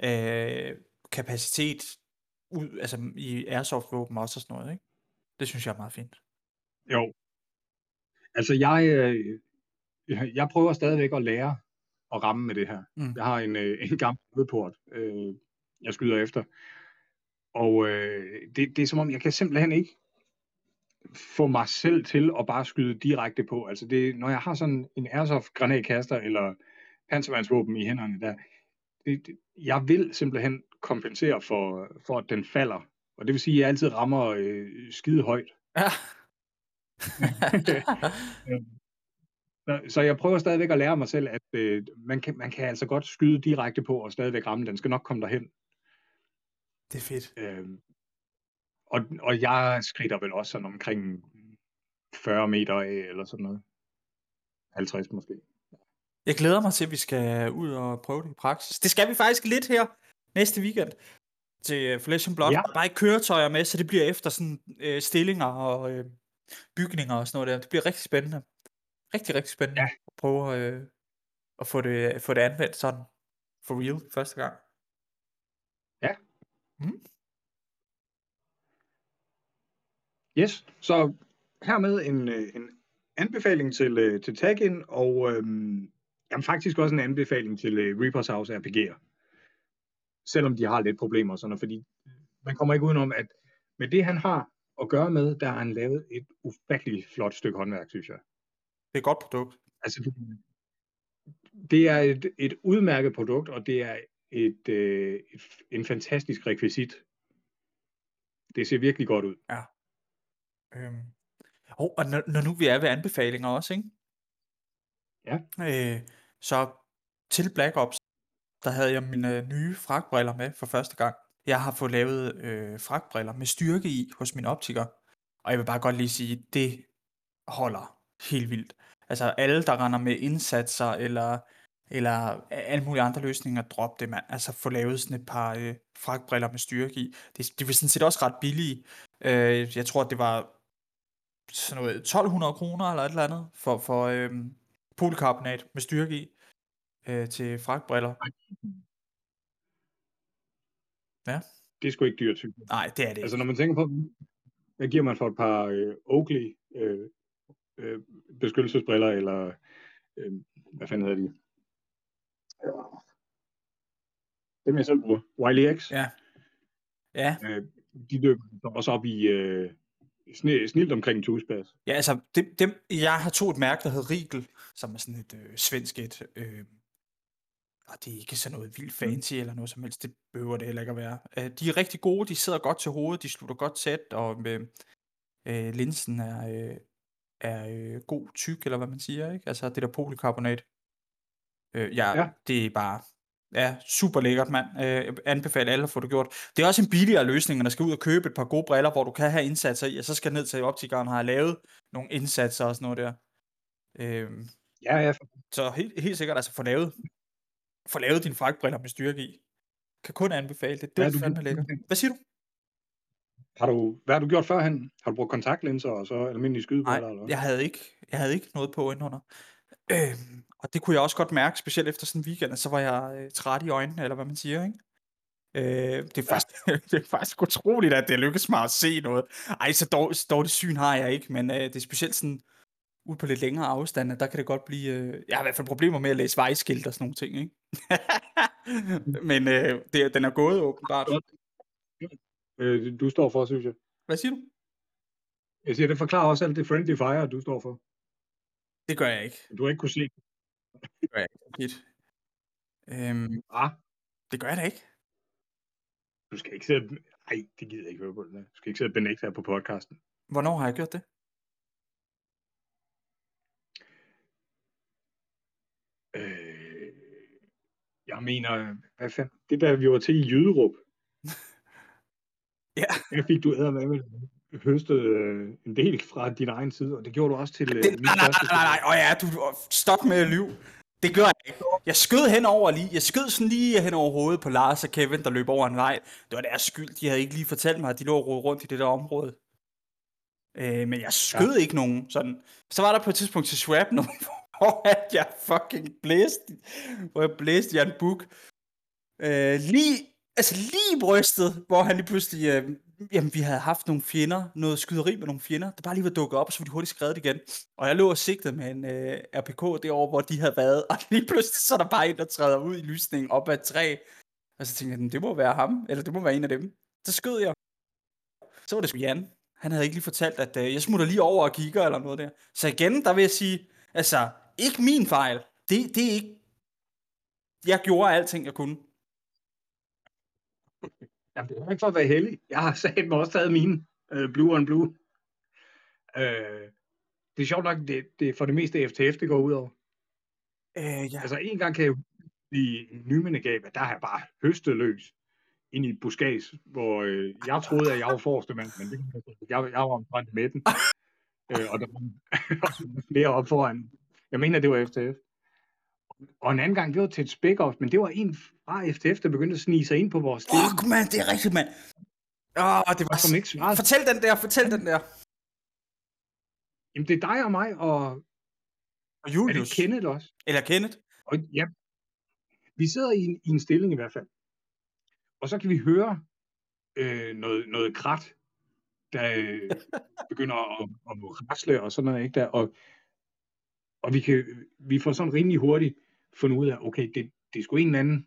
øh, kapacitet ud, altså i airsoft-våben også og sådan noget. Ikke? Det synes jeg er meget fint. Jo. Altså jeg, øh, jeg- prøver stadigvæk at lære at ramme med det her. Mm. Jeg har en, øh, en gammel vedport, øh, jeg skyder efter. Og øh, det, det er som om, jeg kan simpelthen ikke få mig selv til at bare skyde direkte på. Altså det, når jeg har sådan en airsoft granatkaster eller panservandsvåben i hænderne, der, det, det, jeg vil simpelthen kompensere for, for, at den falder. Og det vil sige, at jeg altid rammer øh, skide højt. Ja. Så, så jeg prøver stadigvæk at lære mig selv, at øh, man, kan, man kan altså godt skyde direkte på og stadigvæk ramme. Den skal nok komme derhen. det er fedt. Øh, og, og jeg skrider vel også sådan omkring 40 meter af, eller sådan noget. 50 måske. Jeg glæder mig til, at vi skal ud og prøve det i praksis. Det skal vi faktisk lidt her næste weekend til øh, Flesh and Blood. Ja. Der er bare ikke køretøjer med, så det bliver efter sådan øh, stillinger og øh, bygninger og sådan noget der. Det bliver rigtig spændende. Rigtig, rigtig spændende Ja. at prøve øh, at få det, få det anvendt sådan for real første gang. Mm. Yes, så hermed en, øh, en anbefaling til, øh, til Tag-In, og øhm, jamen, faktisk også en anbefaling til øh, Reapers House RPG'er. Selvom de har lidt problemer, og sådan fordi man kommer ikke udenom, at med det, han har at gøre med, der har han lavet et ufatteligt flot stykke håndværk, synes jeg. Det er et godt produkt. Altså, det- er et, et udmærket produkt, og det er et, øh, et, en fantastisk rekvisit. Det ser virkelig godt ud. Øhm. Oh, og når, når nu vi er ved anbefalinger også, ikke? Ja. Øh, så til Black Ops, der havde jeg mine nye fragtbriller med for første gang. Jeg har fået lavet øh, fragtbriller med styrke i hos min optiker. Og jeg vil bare godt lige sige, det holder helt vildt. Altså alle, der render med indsatser eller, eller alle mulige andre løsninger, drop det, man. Altså få lavet sådan et par øh, fragtbriller med styrke i. Det, de var sådan set også ret billige. Øh, jeg tror, det var sådan noget 1200 kroner eller et eller andet for, for øh, polikarbonat med styrke i øh, til fragtbriller. Det er sgu ikke dyrt, jeg. Nej, det er det Altså, når man tænker på, hvad giver man for et par øh, Oakley øh, øh, beskyttelsesbriller, eller øh, hvad fanden hedder de? Ja. Dem jeg selv bruger. Wiley X. Ja. Ja, Øh, de løber så også op i øh, sne, snilt omkring tuspas. ja altså, dem, dem, jeg har to et mærke, der hedder Riegel, som er sådan et øh, svensk et. Øh, og det er ikke sådan noget vildt fancy eller noget som helst, det behøver det heller ikke at være. Øh, de er rigtig gode, de sidder godt til hovedet, de slutter godt tæt, og øh, øh, linsen er, øh, er øh, god tyk, eller hvad man siger, ikke? Altså det der polikarbonat. Øh, ja, Ja. det er bare ja, super lækkert, mand. Øh, anbefaler alle at få det gjort. Det er også en billigere løsning, når man skal ud og købe et par gode briller, hvor du kan have indsatser i, og så skal ned til optikeren og have lavet nogle indsatser og sådan noget der. Øh, Ja, ja. så helt, helt sikkert, altså få lavet, få lavet dine fragtbriller med styrke i. Kan kun anbefale det. Det er fandme lækkert. Hvad siger du? Har du, hvad har du gjort førhen? Har du brugt kontaktlinser og så almindelige skydebriller? Nej, eller hvad? jeg havde ikke, jeg havde ikke noget på indenunder. Øhm, og det kunne jeg også godt mærke, specielt efter sådan en weekend, så var jeg øh, træt i øjnene, eller hvad man siger, ikke? Øh, det, er faktisk, det er faktisk utroligt, at det lykkedes mig at se noget. Ej, så dårligt, så dårligt syn har jeg ikke, men øh, det er specielt sådan, ud på lidt længere afstande, der kan det godt blive, øh, jeg har i hvert fald problemer med at læse vejskilt og sådan nogle ting, ikke? men øh, det, den er gået åbenbart. Øh, du står for, synes jeg. Hvad siger du? Jeg siger, det forklarer også alt det friendly fire, du står for. Det gør jeg ikke. Du har ikke kunne se. Det gør jeg ikke. Øhm, Ah, det gør jeg da ikke. du skal ikke sidde... Ej, det gider jeg ikke høre på. Du skal ikke sidde og benægte her på podcasten. Hvornår har jeg gjort det? Øh, jeg mener, hvad fanden? Det der, vi var til i Jyderup. Ja. Der fik du med høstet øh, en del fra din egen side, og det gjorde du også til øh, Det, nej, nej, nej, nej, nej, åh ja, du, stop med at lyve. Det gør jeg ikke. Jeg skød hen over lige, jeg skød sådan lige hen over hovedet på Lars og Kevin, der løb over en vej. Det var deres skyld, de havde ikke lige fortalt mig, at de lå og rundt i det der område. Øh, men jeg skød ja. ikke nogen sådan. Så var der på et tidspunkt til Swap nogen, hvor at jeg fucking blæste, hvor jeg blæste Jan Buk. Øh, lige, altså lige i brystet, hvor han lige pludselig, øh, jamen vi havde haft nogle fjender, noget skyderi med nogle fjender, der bare lige var dukket op, og så var de hurtigt skrevet igen. Og jeg lå og sigtede med en øh, RPK derovre, hvor de havde været, og lige pludselig så er der bare en, der træder ud i lysningen op ad et træ. Og så tænkte jeg, det må være ham, eller det må være en af dem. Så skød jeg. Så var det sgu Jan. Han havde ikke lige fortalt, at øh, jeg smutter lige over og kigger eller noget der. Så igen, der vil jeg sige, altså, ikke min fejl. Det, det er ikke... Jeg gjorde alting, jeg kunne. Jamen, det er ikke for at være heldig. Jeg har sagt mig også taget mine øh, blue on blue. Øh, det er sjovt nok, det, det er for det meste FTF, det går ud over. Øh, ja. Altså en gang kan jeg i Nymindegab, der har jeg bare høstet løs ind i et buskads, hvor øh, jeg troede, at jeg var forreste mand, men det, jeg, jeg var omtrent med den. øh, og der var flere op foran. Jeg mener, det var FTF. Og en anden gang, det var til et spæk men det var en fra FTF, der begyndte at snige sig ind på vores stilling. Fuck, mand, det er rigtigt, mand. Åh, det var... som ikke svarede. Fortæl den der, fortæl den der. Jamen, det er dig og mig, og Og er det Julius. Kenneth også? Eller Kenneth. Og ja, vi sidder i en, i en stilling i hvert fald. Og så kan vi høre øh, noget, noget krat, der øh, begynder at, at rasle og sådan noget, ikke der, og, og vi, kan, vi får sådan rimelig hurtigt fundet ud af, okay, det, det er sgu en eller anden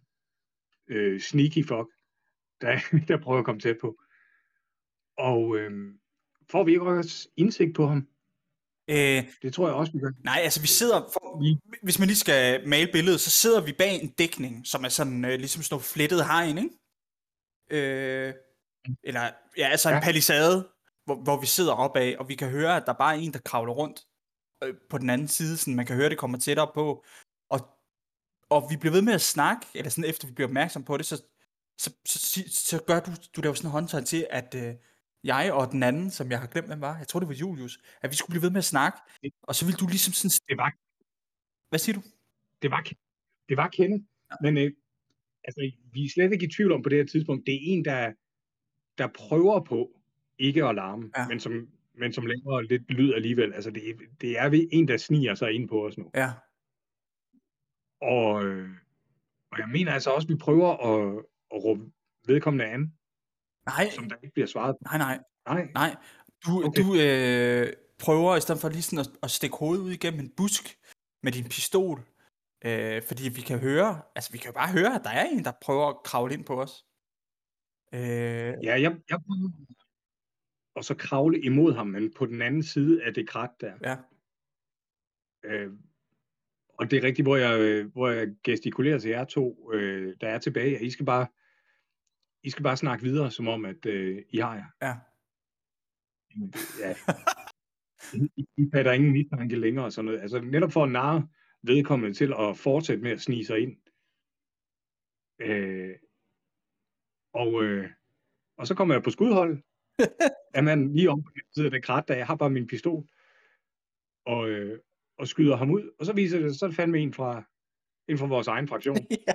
øh, sneaky fuck, der, der prøver at komme tæt på. Og øh, får vi ikke også indsigt på ham? Øh, Det tror jeg også, vi gør. nej, altså vi sidder, for, hvis man lige skal male billedet, så sidder vi bag en dækning, som er sådan øh, ligesom sådan noget flettet hegn, ikke? Øh, eller, ja, altså en Ja. palisade, hvor, hvor vi sidder opad, og vi kan høre, at der bare er en, der kravler rundt øh, på den anden side, sådan man kan høre, det kommer tættere på. Og, og vi bliver ved med at snakke, eller sådan efter vi bliver opmærksom på det, så, så, så, så, så gør du, du laver sådan en håndtegn til, at øh, jeg og den anden, som jeg har glemt, hvem var, jeg tror det var Julius, at vi skulle blive ved med at snakke, og så vil du ligesom sådan, Det var, hvad siger du? det var, det var Kenneth, men øh, altså, vi er slet ikke i tvivl om på det her tidspunkt, det er en, der, der prøver på ikke at larme, Ja. ja. men, som, men som laver lidt lyd alligevel. Altså, det, det er vi- en, der sniger sig ind på os nu. Ja, Og, øh, og jeg mener altså også, at vi prøver at, at råbe vedkommende an, nej, som der ikke bliver svaret. på. nej, nej, Nej, nej. Du, Okay. du øh, prøver i stedet for lige sådan at, at stikke hovedet ud igennem en busk med din pistol, øh, fordi vi kan høre, altså vi kan jo bare høre, at der er en, der prøver at kravle ind på os. Øh, ja, jeg, jeg prøver og så kravle imod ham, men på den anden side af det krat der. ja, Øh, og det er rigtigt, hvor jeg, øh, hvor jeg gestikulerer til jer to, øh, der er tilbage, at I skal bare, I skal bare snakke videre, som om, at øh, I har jer. ja. Ja. I, I fatter ingen mistanke længere og sådan noget. Altså netop for at narre vedkommende til at fortsætte med at snige sig ind. Øh, og, øh, og så kommer jeg på skudhold. er man lige om på den side af det krat, da jeg har bare min pistol. Og, øh, og skyder ham ud. Og så viser det, så er det fandme en fra, en fra vores egen fraktion. ja.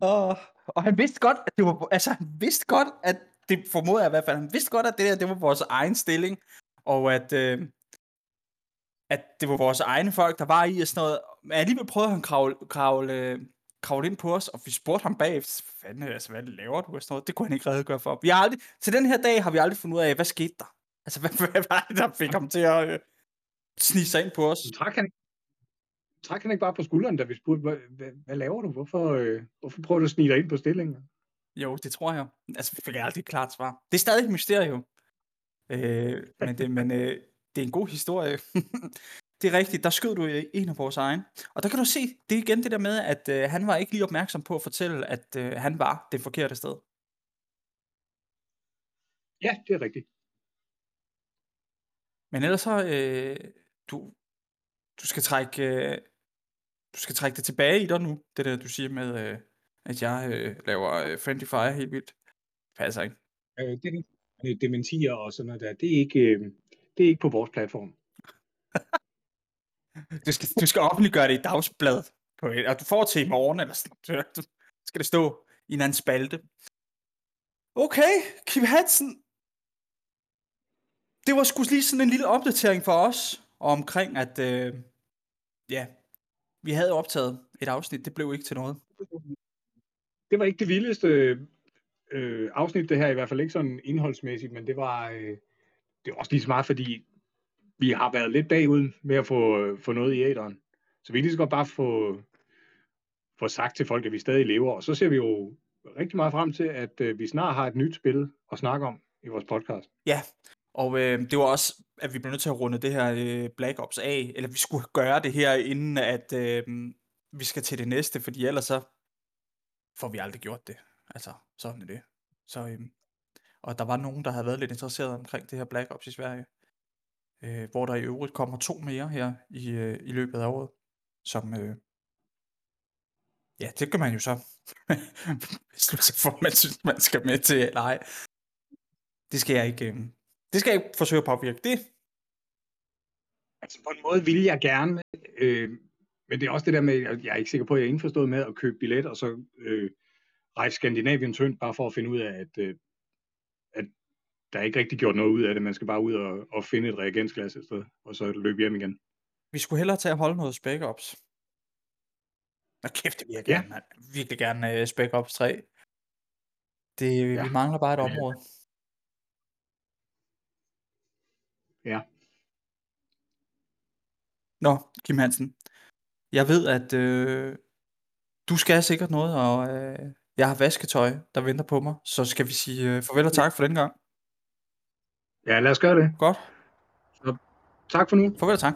Og, og han vidste godt, at det var, altså han vidste godt, at det formoder jeg i hvert fald, han vidste godt, at det der, det var vores egen stilling, og at, øh, at det var vores egne folk, der var i og sådan noget. Men alligevel prøvede han at kravle, kravle, øh, øh, kravle ind på os, og vi spurgte ham bagefter, fanden, altså, hvad laver du og sådan noget? Det kunne han ikke redegøre for. Vi har aldrig, til den her dag har vi aldrig fundet ud af, hvad skete der? Altså, hvad, hvad var det, der fik ham til at øh, snige sig ind på os? Så trak han, trak han ikke bare på skulderen, da vi spurgte, hvad, hvad, hvad laver du? Hvorfor, øh, hvorfor prøver du at snige dig ind på stillingen? Jo, det tror jeg. Altså, vi fik aldrig et klart svar. Det er stadig et mysterium. Øh, men det, men øh, det er en god historie. det er rigtigt, der skød du en af vores egne. Og der kan du se, det er igen det der med, at øh, han var ikke lige opmærksom på at fortælle, at øh, han var det forkerte sted. Ja, det er rigtigt. Men ellers så, øh, du, du skal trække, øh, du skal trække det tilbage i dig nu, det der du siger med, øh, at jeg øh, laver øh, Friendly Fire helt vildt. Passer ikke. Øh, det er dementier og sådan noget der. Det er ikke, øh, det er ikke på vores platform. Du skal, du skal offentliggøre det i dagsbladet, På et, og du får til i morgen, eller sådan skal det stå i en anden spalte. Okay, Kim Hansen. Det var sgu lige sådan en lille opdatering for os, omkring at, øh, ja, vi havde optaget et afsnit, det blev ikke til noget. Det var ikke det vildeste øh, afsnit, det her, i hvert fald ikke sådan indholdsmæssigt, men det var, øh, det var også lige så meget, fordi vi har været lidt bagud med at få, få noget i æderen. Så vi kan lige så godt bare få, få sagt til folk, at vi stadig lever, og så ser vi jo rigtig meget frem til, at øh, vi snart har et nyt spil at snakke om i vores podcast. Ja, og øh, det var også, at vi blev nødt til at runde det her øh, Black Ops af, eller vi skulle gøre det her, inden at øh, vi skal til det næste, fordi ellers så får vi aldrig gjort det. Altså, sådan er det. Så, øh, og der var nogen, der havde været lidt interesseret omkring det her Black Ops i Sverige, øh, hvor der i øvrigt kommer to mere her i, øh, i løbet af året, som, øh, ja, det kan man jo så beslutte sig for, man synes, man skal med til, eller ej. Det skal jeg ikke, øh, det skal jeg ikke forsøge at påvirke. Det, Altså på en måde vil jeg gerne, øh, men det er også det der med, at jeg er ikke sikker på, at jeg er indforstået med at købe billet, og så øh, rejse Skandinavien tyndt, bare for at finde ud af, at, øh, der er ikke rigtig gjort noget ud af det. Man skal bare ud og, og finde et reagensglas et sted, og så løbe hjem igen. vi skulle hellere tage at holde noget Spec Ops. Nå kæft, det vil jeg Ja. gerne, ja. virkelig gerne uh, Spec Ops 3. Det, Ja. vi mangler bare et område. Ja. Nå, Kim Hansen. Jeg ved, at øh, du skal sikkert noget, og øh, jeg har vasketøj, der venter på mig. Så skal vi sige øh, farvel og tak for den gang. Ja, lad os gøre det. Godt. Tak for nu. Farvel og tak.